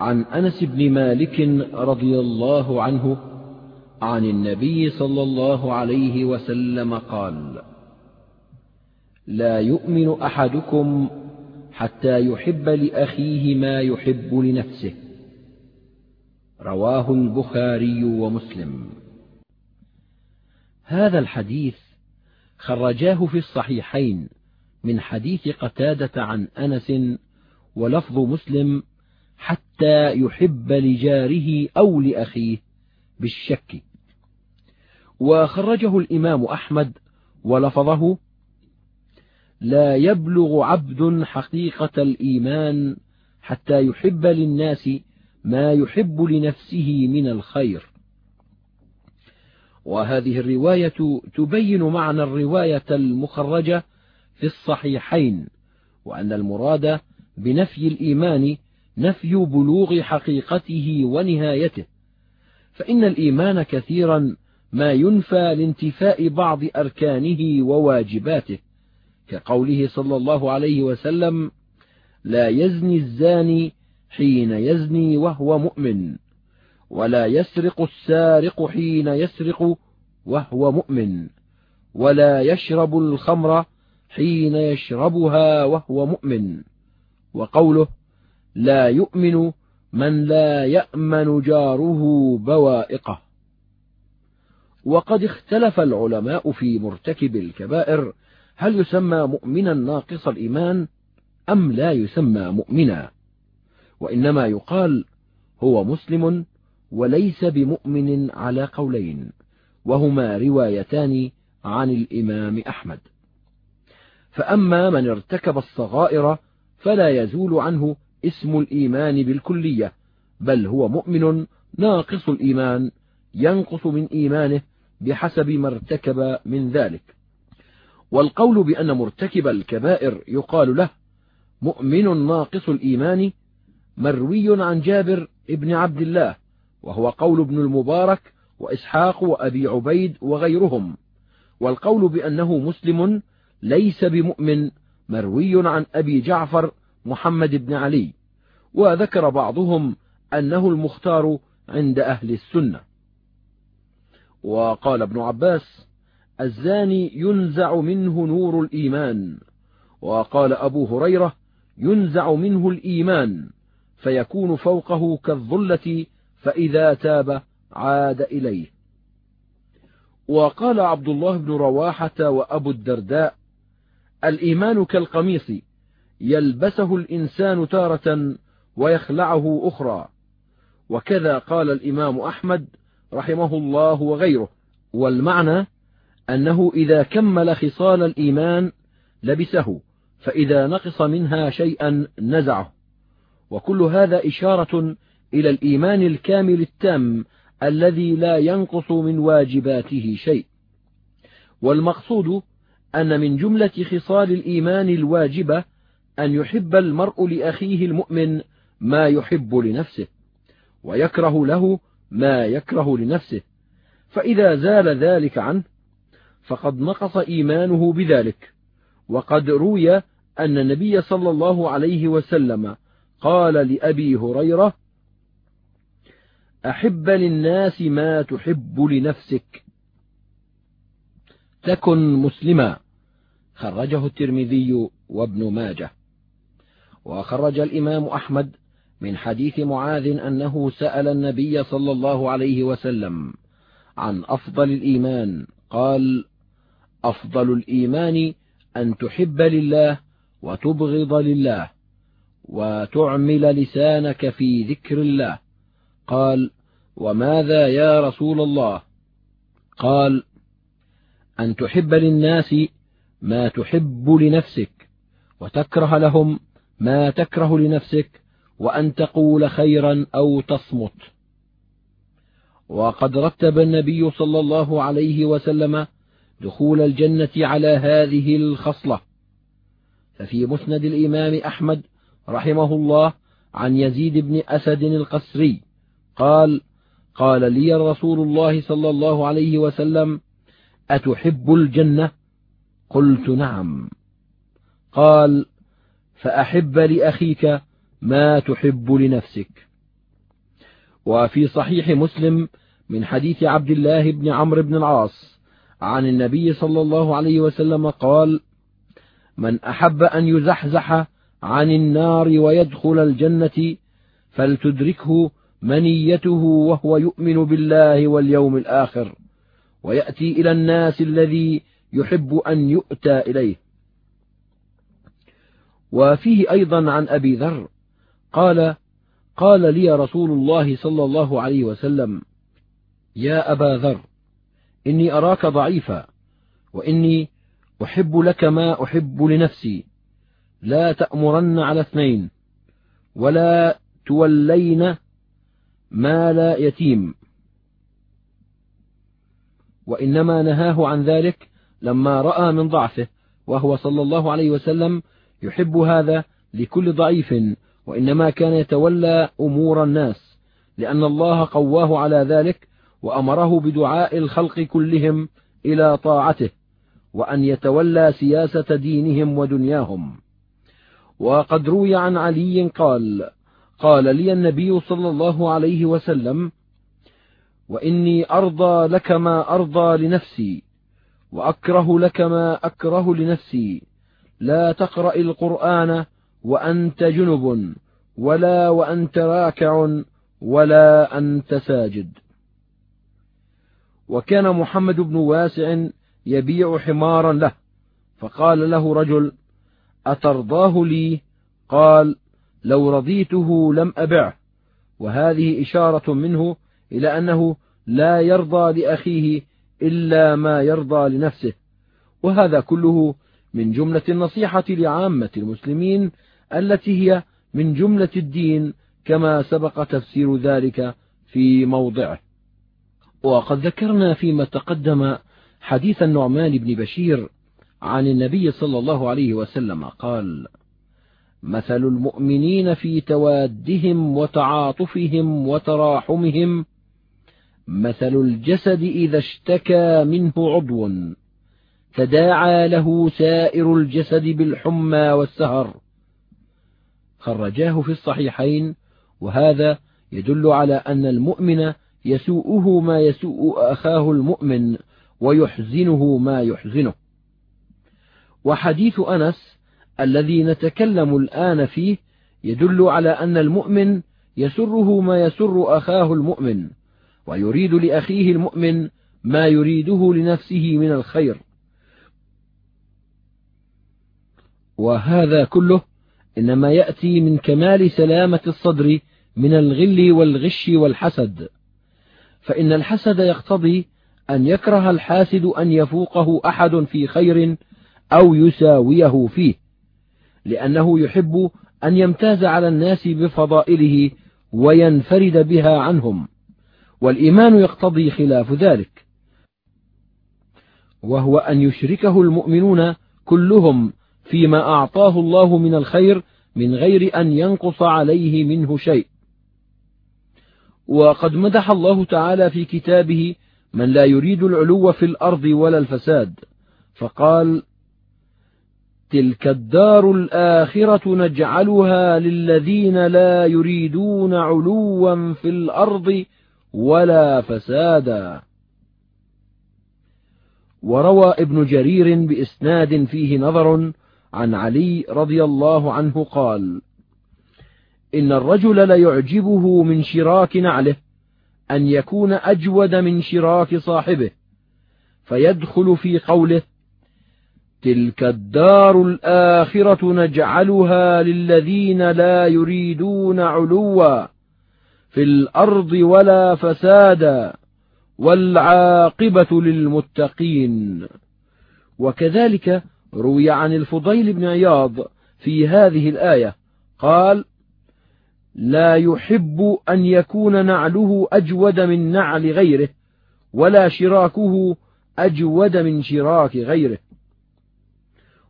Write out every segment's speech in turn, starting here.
عن أنس بن مالك رضي الله عنه عن النبي صلى الله عليه وسلم قال لا يؤمن أحدكم حتى يحب لأخيه ما يحب لنفسه رواه البخاري ومسلم. هذا الحديث خرجاه في الصحيحين من حديث قتادة عن أنس ولفظ مسلم حتى يحب لجاره أو لأخيه بالشك. وخرجه الإمام أحمد ولفظه لا يبلغ عبد حقيقة الإيمان حتى يحب للناس ما يحب لنفسه من الخير. وهذه الرواية تبين معنى الرواية المخرجة في الصحيحين وأن المراد بنفي الإيمان نفي بلوغ حقيقته ونهايته. فإن الإيمان كثيرا ما ينفى لانتفاء بعض أركانه وواجباته. كقوله صلى الله عليه وسلم لا يزني الزاني حين يزني وهو مؤمن ولا يسرق السارق حين يسرق وهو مؤمن ولا يشرب الخمر حين يشربها وهو مؤمن. وقوله لا يؤمن من لا يأمن جاره بوائقه. وقد اختلف العلماء في مرتكب الكبائر هل يسمى مؤمنا ناقص الإيمان أم لا يسمى مؤمنا. وإنما يقال هو مسلم وليس بمؤمن على قولين وهما روايتان عن الإمام أحمد. فأما من ارتكب الصغائر فلا يزول عنه اسم الإيمان بالكلية بل هو مؤمن ناقص الإيمان ينقص من إيمانه بحسب ما ارتكب من ذلك. والقول بأن مرتكب الكبائر يقال له مؤمن ناقص الإيمان مروي عن جابر بن عبد الله وهو قول ابن المبارك وإسحاق وأبي عبيد وغيرهم. والقول بأنه مسلم ليس بمؤمن مروي عن أبي جعفر محمد بن علي وذكر بعضهم أنه المختار عند أهل السنة. وقال ابن عباس الزاني ينزع منه نور الإيمان. وقال أبو هريرة ينزع منه الإيمان فيكون فوقه كالظلة فإذا تاب عاد إليه. وقال عبد الله بن رواحة وأبو الدرداء الإيمان كالقميص يلبسه الإنسان تارة ويخلعه أخرى. وكذا قال الإمام أحمد رحمه الله وغيره. والمعنى أنه إذا كمل خصال الإيمان لبسه فإذا نقص منها شيئا نزعه. وكل هذا إشارة إلى الإيمان الكامل التام الذي لا ينقص من واجباته شيء. والمقصود أن من جملة خصال الإيمان الواجبة أن يحب المرء لأخيه المؤمن ما يحب لنفسه ويكره له ما يكره لنفسه فإذا زال ذلك عنه فقد نقص إيمانه بذلك وقد روي أن النبي صلى الله عليه وسلم قال لأبي هريرة أحب للناس ما تحب لنفسك. تكن مسلما خرجه الترمذي وابن ماجه. وخرج الإمام أحمد من حديث معاذ أنه سأل النبي صلى الله عليه وسلم عن أفضل الإيمان. قال أفضل الإيمان أن تحب لله وتبغض لله وتعمل لسانك في ذكر الله. قال وماذا يا رسول الله؟ قال أن تحب للناس ما تحب لنفسك وتكره لهم ما تكره لنفسك وأن تقول خيرا أو تصمت. وقد رتب النبي صلى الله عليه وسلم دخول الجنة على هذه الخصلة. ففي مسند الإمام أحمد رحمه الله عن يزيد بن أسد القسري قال قال لي رسول الله صلى الله عليه وسلم أتحب الجنة؟ قلت نعم. قال فأحب لأخيك ما تحب لنفسك. وفي صحيح مسلم من حديث عبد الله بن عمرو بن العاص عن النبي صلى الله عليه وسلم قال من أحب أن يزحزح عن النار ويدخل الجنة فلتدركه منيته وهو يؤمن بالله واليوم الآخر ويأتي إلى الناس الذي يحب أن يؤتى إليه. وفيه أيضا عن أبي ذر قال قال لي رسول الله صلى الله عليه وسلم يا أبا ذر إني أراك ضعيفا وإني أحب لك ما أحب لنفسي لا تأمرن على اثنين ولا تولين مال يتيم. وإنما نهاه عن ذلك لما رأى من ضعفه وهو صلى الله عليه وسلم يحب هذا لكل ضعيف وإنما كان يتولى أمور الناس لأن الله قواه على ذلك وأمره بدعاء الخلق كلهم إلى طاعته وأن يتولى سياسة دينهم ودنياهم. وقد روي عن علي قال قال لي النبي صلى الله عليه وسلم وإني أرضى لك ما أرضى لنفسي وأكره لك ما أكره لنفسي لا تقرأ القرآن وأنت جنب ولا وأنت راكع ولا أنت ساجد. وكان محمد بن واسع يبيع حمارا له فقال له رجل أترضاه لي؟ قال لو رضيته لم أبعه. وهذه إشارة منه إلى أنه لا يرضى لأخيه إلا ما يرضى لنفسه وهذا كله من جملة النصيحة لعامة المسلمين التي هي من جملة الدين كما سبق تفسير ذلك في موضعه. وقد ذكرنا فيما تقدم حديث النعمان بن بشير عن النبي صلى الله عليه وسلم قال مثل المؤمنين في توادهم وتعاطفهم وتراحمهم مثل الجسد إذا اشتكى منه عضو تداعى له سائر الجسد بالحمى والسهر. خرجاه في الصحيحين وهذا يدل على أن المؤمن يسوءه ما يسوء أخاه المؤمن ويحزنه ما يحزنه. وحديث أنس الذي نتكلم الآن فيه يدل على أن المؤمن يسره ما يسر أخاه المؤمن ويريد لأخيه المؤمن ما يريده لنفسه من الخير. وهذا كله إنما يأتي من كمال سلامة الصدر من الغل والغش والحسد. فإن الحسد يقتضي أن يكره الحاسد أن يفوقه أحد في خير أو يساويه فيه لأنه يحب أن يمتاز على الناس بفضائله وينفرد بها عنهم والإيمان يقتضي خلاف ذلك. وهو أن يشركه المؤمنون كلهم فيما أعطاه الله من الخير من غير أن ينقص عليه منه شيء. وقد مدح الله تعالى في كتابه من لا يريد العلو في الأرض ولا الفساد فقال تلك الدار الآخرة نجعلها للذين لا يريدون علوا في الأرض ولا فسادا. وروى ابن جرير بإسناد فيه نظر عن علي رضي الله عنه قال إن الرجل ليعجبه من شراك نعله أن يكون أجود من شراك صاحبه فيدخل في قوله تلك الدار الآخرة نجعلها للذين لا يريدون علوا في الأرض ولا فسادا والعاقبة للمتقين. وكذلك روي عن الفضيل بن عياض في هذه الآية قال لا يحب أن يكون نعله أجود من نعل غيره ولا شراكه أجود من شراك غيره.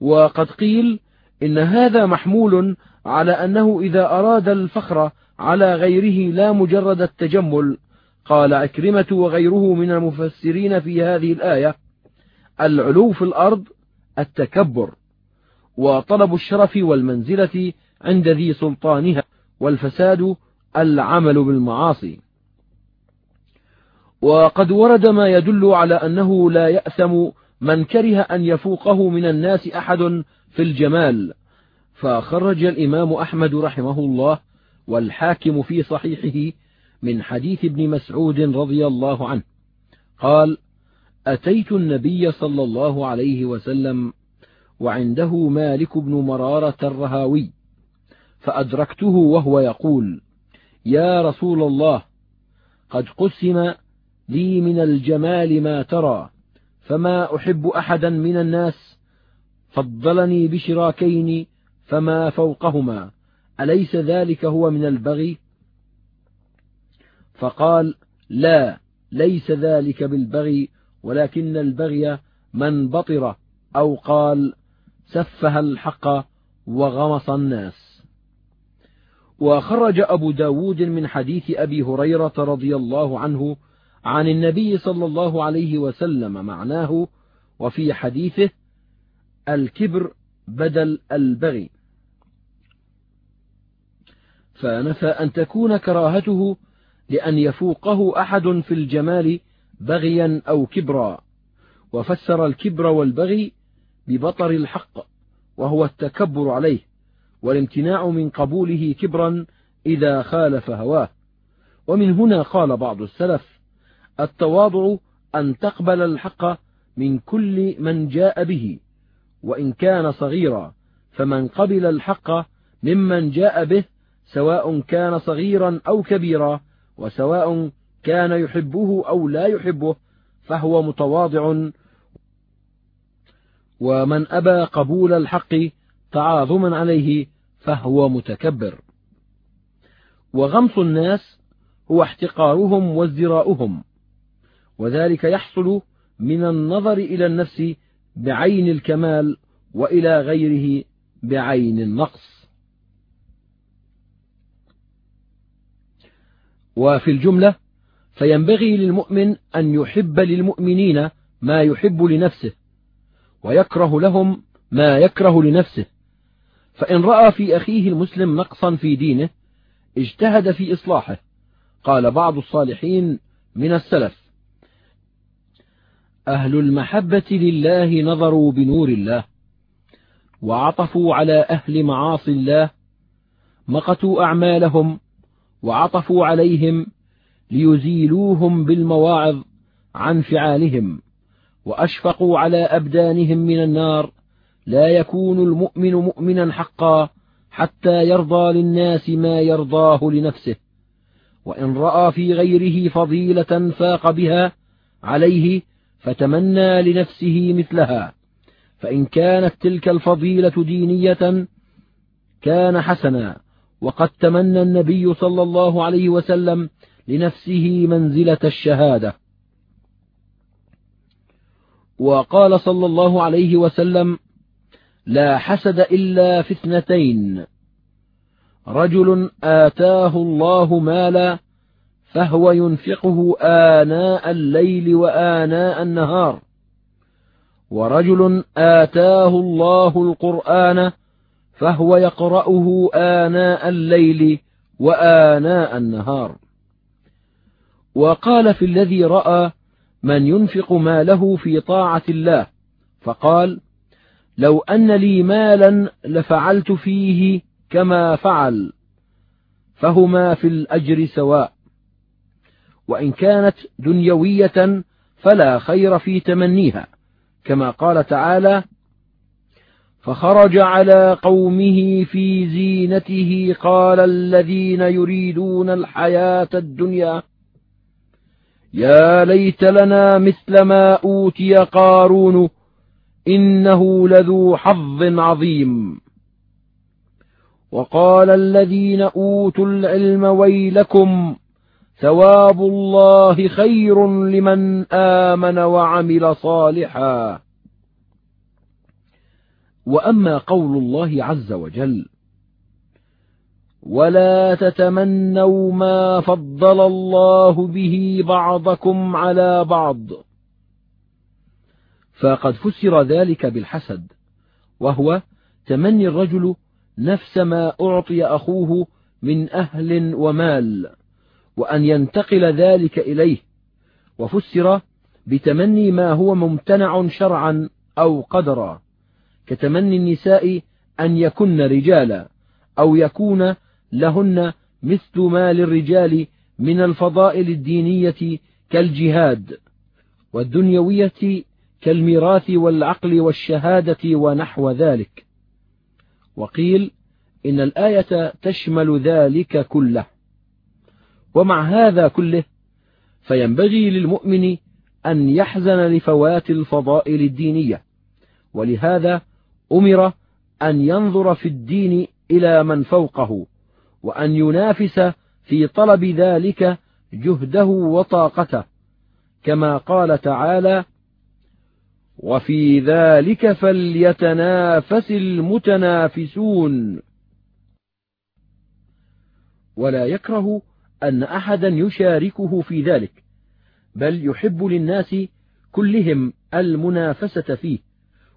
وقد قيل إن هذا محمول على أنه إذا أراد الفخر على غيره لا مجرد التجمل. قال عكرمة وغيره من المفسرين في هذه الآية العلو في الأرض التكبر وطلب الشرف والمنزلة عند ذي سلطانها والفساد العمل بالمعاصي. وقد ورد ما يدل على أنه لا يأثم من كره أن يفوقه من الناس أحد في الجمال. فخرج الإمام أحمد رحمه الله والحاكم في صحيحه من حديث ابن مسعود رضي الله عنه. قال أتيت النبي صلى الله عليه وسلم وعنده مالك بن مرارة الرهاوي فأدركته وهو يقول يا رسول الله قد قسم لي من الجمال ما ترى فما أحب أحدا من الناس فضلني بشراكين فما فوقهما أليس ذلك هو من البغي؟ فقال لا ليس ذلك بالبغي ولكن البغي من بطر أو قال سفه الحق وغمص الناس. وخرج أبو داود من حديث أبي هريرة رضي الله عنه عن النبي صلى الله عليه وسلم معناه وفي حديثه الكبر بدل البغي. فنفى أن تكون كراهته لأن يفوقه أحد في الجمال بغيا أو كبرا وفسر الكبر والبغي ببطر الحق وهو التكبر عليه والامتناع من قبوله كبرا إذا خالف هواه. ومن هنا قال بعض السلف التواضع أن تقبل الحق من كل من جاء به وإن كان صغيرا فمن قبل الحق ممن جاء به سواء كان صغيرا أو كبيرا وسواء كان يحبه أو لا يحبه فهو متواضع. ومن أبى قبول الحق تعاظما عليه فهو متكبر. وغمص الناس هو احتقارهم وازدراؤهم. وذلك يحصل من النظر إلى النفس بعين الكمال وإلى غيره بعين النقص. وفي الجملة فينبغي للمؤمن أن يحب للمؤمنين ما يحب لنفسه ويكره لهم ما يكره لنفسه. فإن رأى في أخيه المسلم نقصا في دينه اجتهد في إصلاحه. قال بعض الصالحين من السلف أهل المحبة لله نظروا بنور الله وعطفوا على أهل معاصي الله مقتوا أعمالهم وعطفوا عليهم ليزيلوهم بالمواعظ عن فعالهم وأشفقوا على أبدانهم من النار لا يكون المؤمن مؤمنا حقا حتى يرضى للناس ما يرضاه لنفسه. وإن رأى في غيره فضيلة فاق بها عليه فتمنى لنفسه مثلها. فإن كانت تلك الفضيلة دينية كان حسنا وقد تمنى النبي صلى الله عليه وسلم لنفسه منزلة الشهادة. وقال صلى الله عليه وسلم لا حسد إلا في اثنتين. رجل آتاه الله مالا فهو ينفقه آناء الليل وآناء النهار. ورجل آتاه الله القرآن فهو يقرأه آناء الليل وآناء النهار. وقال في الذي رأى من ينفق ماله في طاعة الله فقال لو أن لي مالا لفعلت فيه كما فعل فهما في الأجر سواء. وإن كانت دنيوية فلا خير في تمنيها كما قال تعالى فخرج على قومه في زينته قال الذين يريدون الحياة الدنيا يا ليت لنا مثل ما أوتي قارون إنه لذو حظ عظيم. وقال الذين أوتوا العلم ويلكم ثواب الله خير لمن آمن وعمل صالحا. وأما قول الله عز وجل ولا تتمنوا ما فضل الله به بعضكم على بعض. فقد فسر ذلك بالحسد وهو تمني الرجل نفس ما أعطي أخوه من أهل ومال وأن ينتقل ذلك إليه. وفسر بتمني ما هو ممتنع شرعا أو قدرا كتمني النساء أن يكن رجالا أو يكون لهن مثل ما للرجال من الفضائل الدينية كالجهاد والدنيوية كالميراث والعقل والشهادة ونحو ذلك. وقيل إن الآية تشمل ذلك كله. ومع هذا كله فينبغي للمؤمن أن يحزن لفوات الفضائل الدينية. ولهذا أمر أن ينظر في الدين إلى من فوقه. وأن ينافس في طلب ذلك جهده وطاقته كما قال تعالى وفي ذلك فليتنافس المتنافسون ولا يكره أن أحدا يشاركه في ذلك بل يحب للناس كلهم المنافسة فيه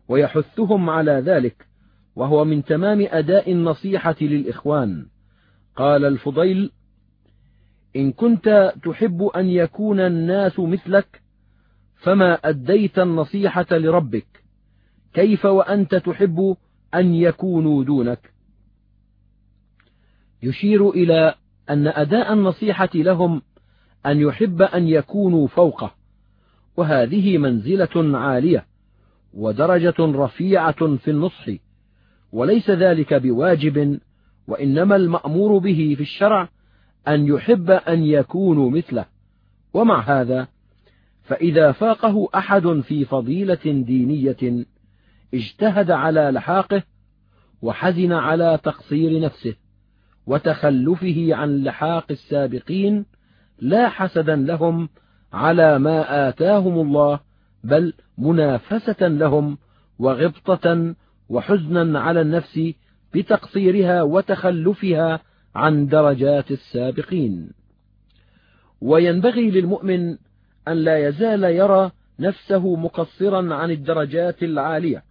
ويحثهم على ذلك وهو من تمام أداء النصيحة للإخوان. قال الفضيل إن كنت تحب أن يكون الناس مثلك فما أديت النصيحة لربك كيف وأنت تحب أن يكونوا دونك؟ يشير إلى أن أداء النصيحة لهم أن يحب أن يكونوا فوقه وهذه منزلة عالية ودرجة رفيعة في النصح وليس ذلك بواجب وإنما المأمور به في الشرع أن يحب أن يكونوا مثله. ومع هذا فإذا فاقه أحد في فضيلة دينية اجتهد على لحاقه وحزن على تقصير نفسه وتخلفه عن لحاق السابقين لا حسدا لهم على ما آتاهم الله بل منافسة لهم وغبطة وحزنا على النفس بتقصيرها وتخلفها عن درجات السابقين. وينبغي للمؤمن أن لا يزال يرى نفسه مقصرا عن الدرجات العالية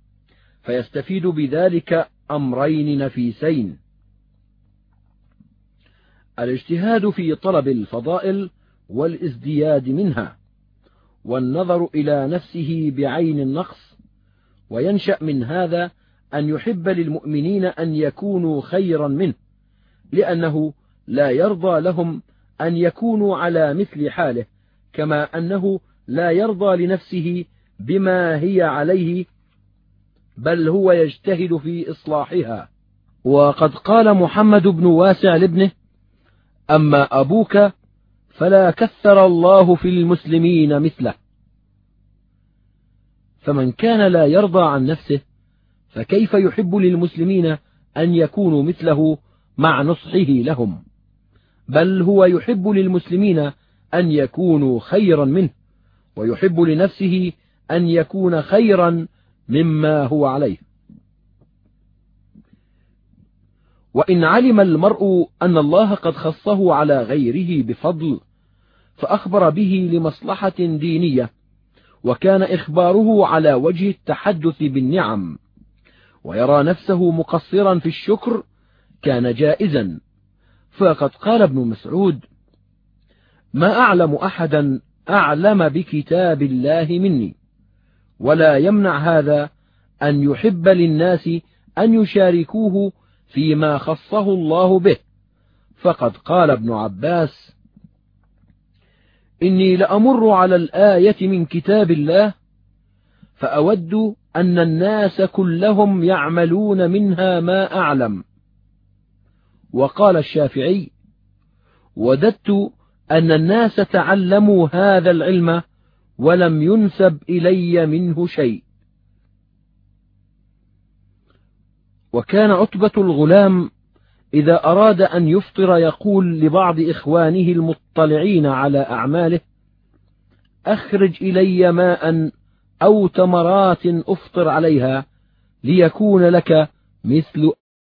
فيستفيد بذلك أمرين نفيسين. الاجتهاد في طلب الفضائل والازدياد منها والنظر إلى نفسه بعين النقص وينشأ من هذا أن يحب للمؤمنين أن يكونوا خيرا منه لأنه لا يرضى لهم أن يكونوا على مثل حاله كما أنه لا يرضى لنفسه بما هي عليه بل هو يجتهد في إصلاحها. وقد قال محمد بن واسع لابنه أما أبوك فلا كثر الله في المسلمين مثله. فمن كان لا يرضى عن نفسه فكيف يحب للمسلمين أن يكونوا مثله مع نصحه لهم؟ بل هو يحب للمسلمين أن يكونوا خيرا منه ويحب لنفسه أن يكون خيرا مما هو عليه. وإن علم المرء أن الله قد خصه على غيره بفضل فأخبر به لمصلحة دينية وكان إخباره على وجه التحدث بالنعم. ويرى نفسه مقصرا في الشكر كان جائزا. فقد قال ابن مسعود ما أعلم أحدا أعلم بكتاب الله مني ولا يمنع هذا أن يحب للناس أن يشاركوه فيما خصه الله به. فقد قال ابن عباس إني لأمر على الآية من كتاب الله فأود أن الناس كلهم يعملون منها ما أعلم. وقال الشافعي وددت أن الناس تعلموا هذا العلم ولم ينسب إلي منه شيء. وكان عتبة الغلام إذا أراد أن يفطر يقول لبعض إخوانه المطلعين على أعماله أخرج إلي ماء أو تمرات أفطر عليها ليكون لك مثل